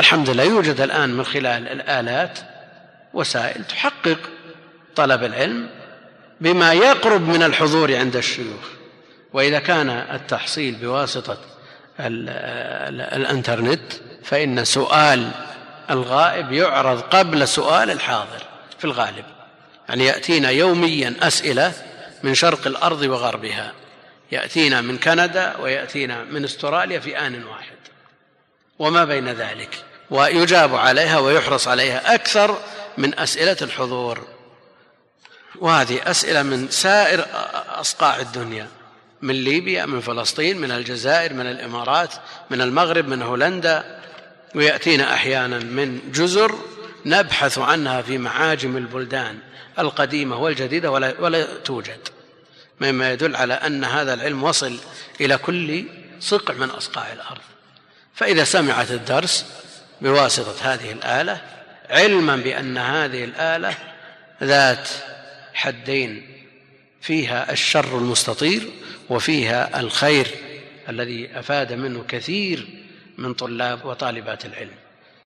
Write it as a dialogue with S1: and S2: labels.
S1: والحمد لله يوجد الآن من خلال الآلات وسائل تحقق طلب العلم بما يقرب من الحضور عند الشيوخ. وإذا كان التحصيل بواسطة الإنترنت فإن سؤال الغائب يعرض قبل سؤال الحاضر في الغالب. يعني يأتينا يوميا أسئلة من شرق الأرض وغربها. يأتينا من كندا ويأتينا من استراليا في آن واحد. وما بين ذلك؟ ويجاب عليها ويحرص عليها. أكثر من أسئلة الحضور. وهذه أسئلة من سائر أصقاع الدنيا. من ليبيا من فلسطين من الجزائر من الإمارات من المغرب من هولندا. ويأتينا أحيانا من جزر نبحث عنها في معاجم البلدان القديمة والجديدة ولا, ولا توجد. مما يدل على أن هذا العلم وصل إلى كل صقع من أصقاع الأرض. فإذا سمعت الدرس بواسطة هذه الآلة علما بأن هذه الآلة ذات حدين فيها الشر المستطير وفيها الخير الذي أفاد منه كثير من طلاب وطالبات العلم.